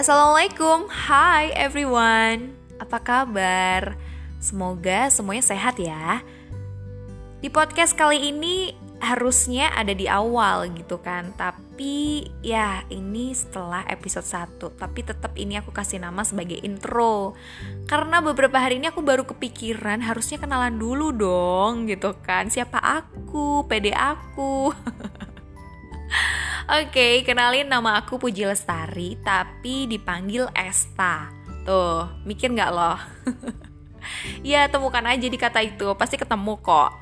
Assalamualaikum, hai everyone. Apa kabar? Semoga semuanya sehat ya. Di podcast kali ini harusnya ada di awal gitu kan. Tapi ya ini setelah episode 1 Tapi tetap ini aku kasih nama sebagai intro. Karena beberapa hari ini aku baru kepikiran harusnya kenalan dulu dong gitu kan. Siapa aku, pede aku Oke, kenalin nama aku Puji Lestari, tapi dipanggil Esta. Tuh, mikir nggak loh? ya, temukan aja di kata itu, pasti ketemu kok.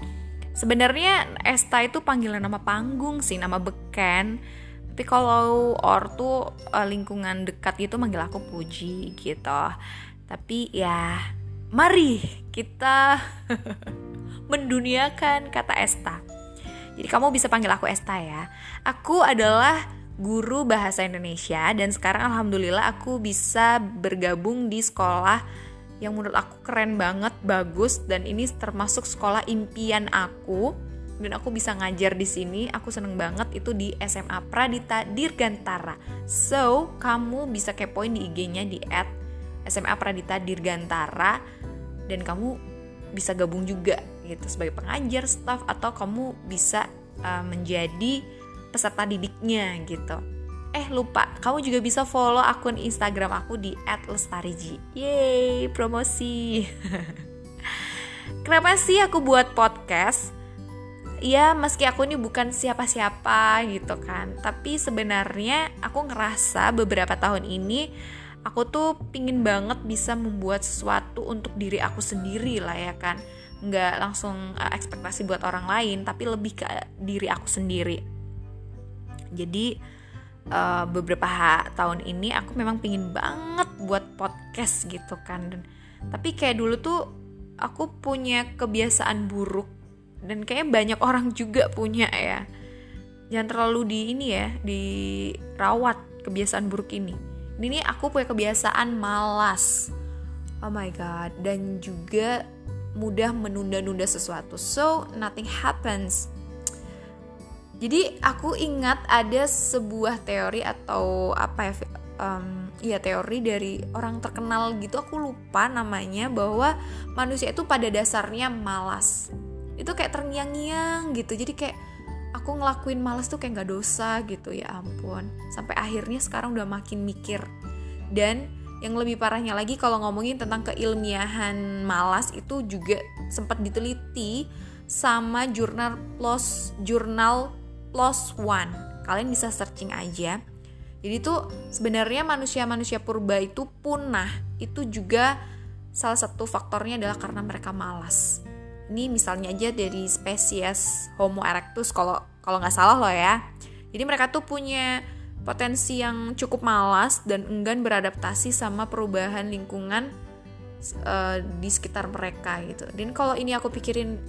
Sebenarnya Esta itu panggilan nama panggung sih, nama beken. Tapi kalau ortu uh, lingkungan dekat itu manggil aku Puji gitu. Tapi ya, mari kita menduniakan kata Esta. Jadi kamu bisa panggil aku Esta ya. Aku adalah guru bahasa Indonesia dan sekarang alhamdulillah aku bisa bergabung di sekolah yang menurut aku keren banget, bagus dan ini termasuk sekolah impian aku dan aku bisa ngajar di sini. Aku seneng banget itu di SMA Pradita Dirgantara. So, kamu bisa kepoin di IG-nya di @SMA Pradita Dirgantara dan kamu bisa gabung juga gitu sebagai pengajar, staff atau kamu bisa uh, menjadi peserta didiknya gitu. Eh lupa, kamu juga bisa follow akun Instagram aku di @lestariji. Yeay, promosi. Kenapa sih aku buat podcast? Ya, meski aku ini bukan siapa-siapa gitu kan, tapi sebenarnya aku ngerasa beberapa tahun ini aku tuh pingin banget bisa membuat sesuatu untuk diri aku sendiri lah ya kan nggak langsung uh, ekspektasi buat orang lain tapi lebih ke diri aku sendiri. Jadi uh, beberapa tahun ini aku memang pingin banget buat podcast gitu kan. Dan tapi kayak dulu tuh aku punya kebiasaan buruk dan kayaknya banyak orang juga punya ya. Jangan terlalu di ini ya dirawat kebiasaan buruk ini. Ini aku punya kebiasaan malas. Oh my god. Dan juga mudah menunda-nunda sesuatu. So, nothing happens. Jadi aku ingat ada sebuah teori atau apa ya um, ya teori dari orang terkenal gitu aku lupa namanya bahwa manusia itu pada dasarnya malas. Itu kayak terngiang-ngiang gitu. Jadi kayak aku ngelakuin malas tuh kayak nggak dosa gitu ya ampun. Sampai akhirnya sekarang udah makin mikir. Dan yang lebih parahnya lagi kalau ngomongin tentang keilmiahan malas itu juga sempat diteliti sama jurnal plus jurnal plus one. Kalian bisa searching aja. Jadi tuh sebenarnya manusia-manusia purba itu punah. Itu juga salah satu faktornya adalah karena mereka malas. Ini misalnya aja dari spesies Homo erectus kalau kalau nggak salah loh ya. Jadi mereka tuh punya potensi yang cukup malas dan enggan beradaptasi sama perubahan lingkungan uh, di sekitar mereka gitu. Dan kalau ini aku pikirin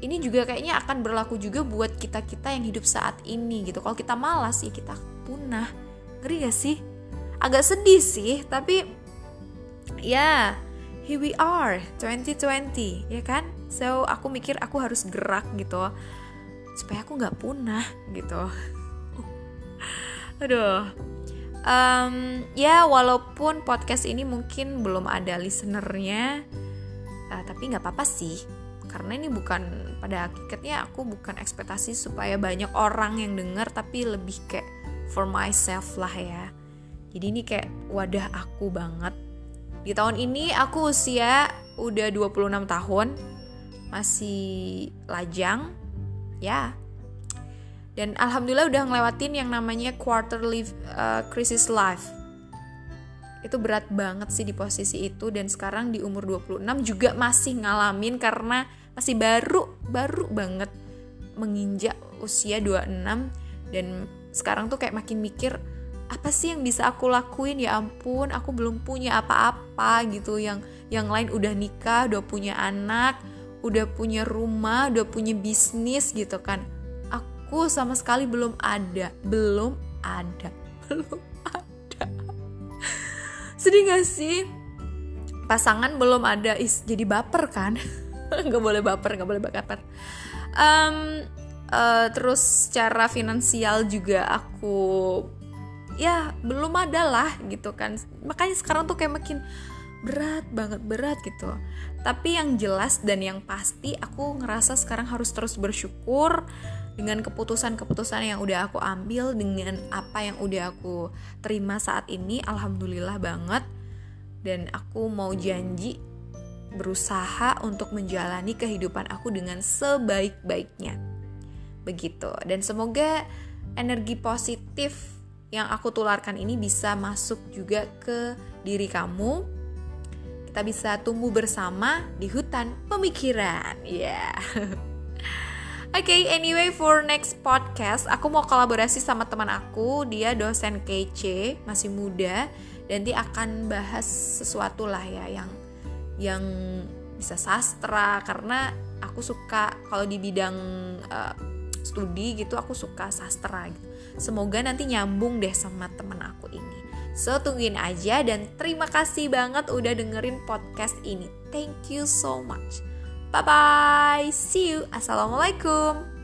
ini juga kayaknya akan berlaku juga buat kita-kita yang hidup saat ini gitu. Kalau kita malas ya kita punah. Ngeri gak sih? Agak sedih sih, tapi ya here we are 2020 ya kan? So aku mikir aku harus gerak gitu supaya aku nggak punah gitu aduh. Um, ya walaupun podcast ini mungkin belum ada listenernya uh, tapi nggak apa-apa sih. Karena ini bukan pada hakikatnya aku bukan ekspektasi supaya banyak orang yang denger tapi lebih kayak for myself lah ya. Jadi ini kayak wadah aku banget. Di tahun ini aku usia udah 26 tahun masih lajang ya dan alhamdulillah udah ngelewatin yang namanya quarterly uh, crisis life. Itu berat banget sih di posisi itu dan sekarang di umur 26 juga masih ngalamin karena masih baru baru banget menginjak usia 26 dan sekarang tuh kayak makin mikir apa sih yang bisa aku lakuin? Ya ampun aku belum punya apa-apa gitu. Yang yang lain udah nikah udah punya anak udah punya rumah udah punya bisnis gitu kan aku sama sekali belum ada. Belum ada. Belum ada. Sedih gak sih? Pasangan belum ada. Is jadi baper kan? Nggak boleh baper nggak boleh baper. Um, uh, terus secara finansial juga aku ya belum ada lah gitu kan. Makanya sekarang tuh kayak makin berat banget berat gitu. Tapi yang jelas dan yang pasti aku ngerasa sekarang harus terus bersyukur dengan keputusan-keputusan yang udah aku ambil dengan apa yang udah aku terima saat ini alhamdulillah banget. Dan aku mau janji berusaha untuk menjalani kehidupan aku dengan sebaik-baiknya. Begitu. Dan semoga energi positif yang aku tularkan ini bisa masuk juga ke diri kamu kita bisa tumbuh bersama di hutan pemikiran. Ya. Yeah. Oke, okay, anyway for next podcast aku mau kolaborasi sama teman aku, dia dosen kece, masih muda dan dia akan bahas sesuatu lah ya yang yang bisa sastra karena aku suka kalau di bidang uh, studi gitu aku suka sastra gitu. Semoga nanti nyambung deh sama teman aku ini. So tungguin aja dan terima kasih banget udah dengerin podcast ini. Thank you so much. Bye bye. See you. Assalamualaikum.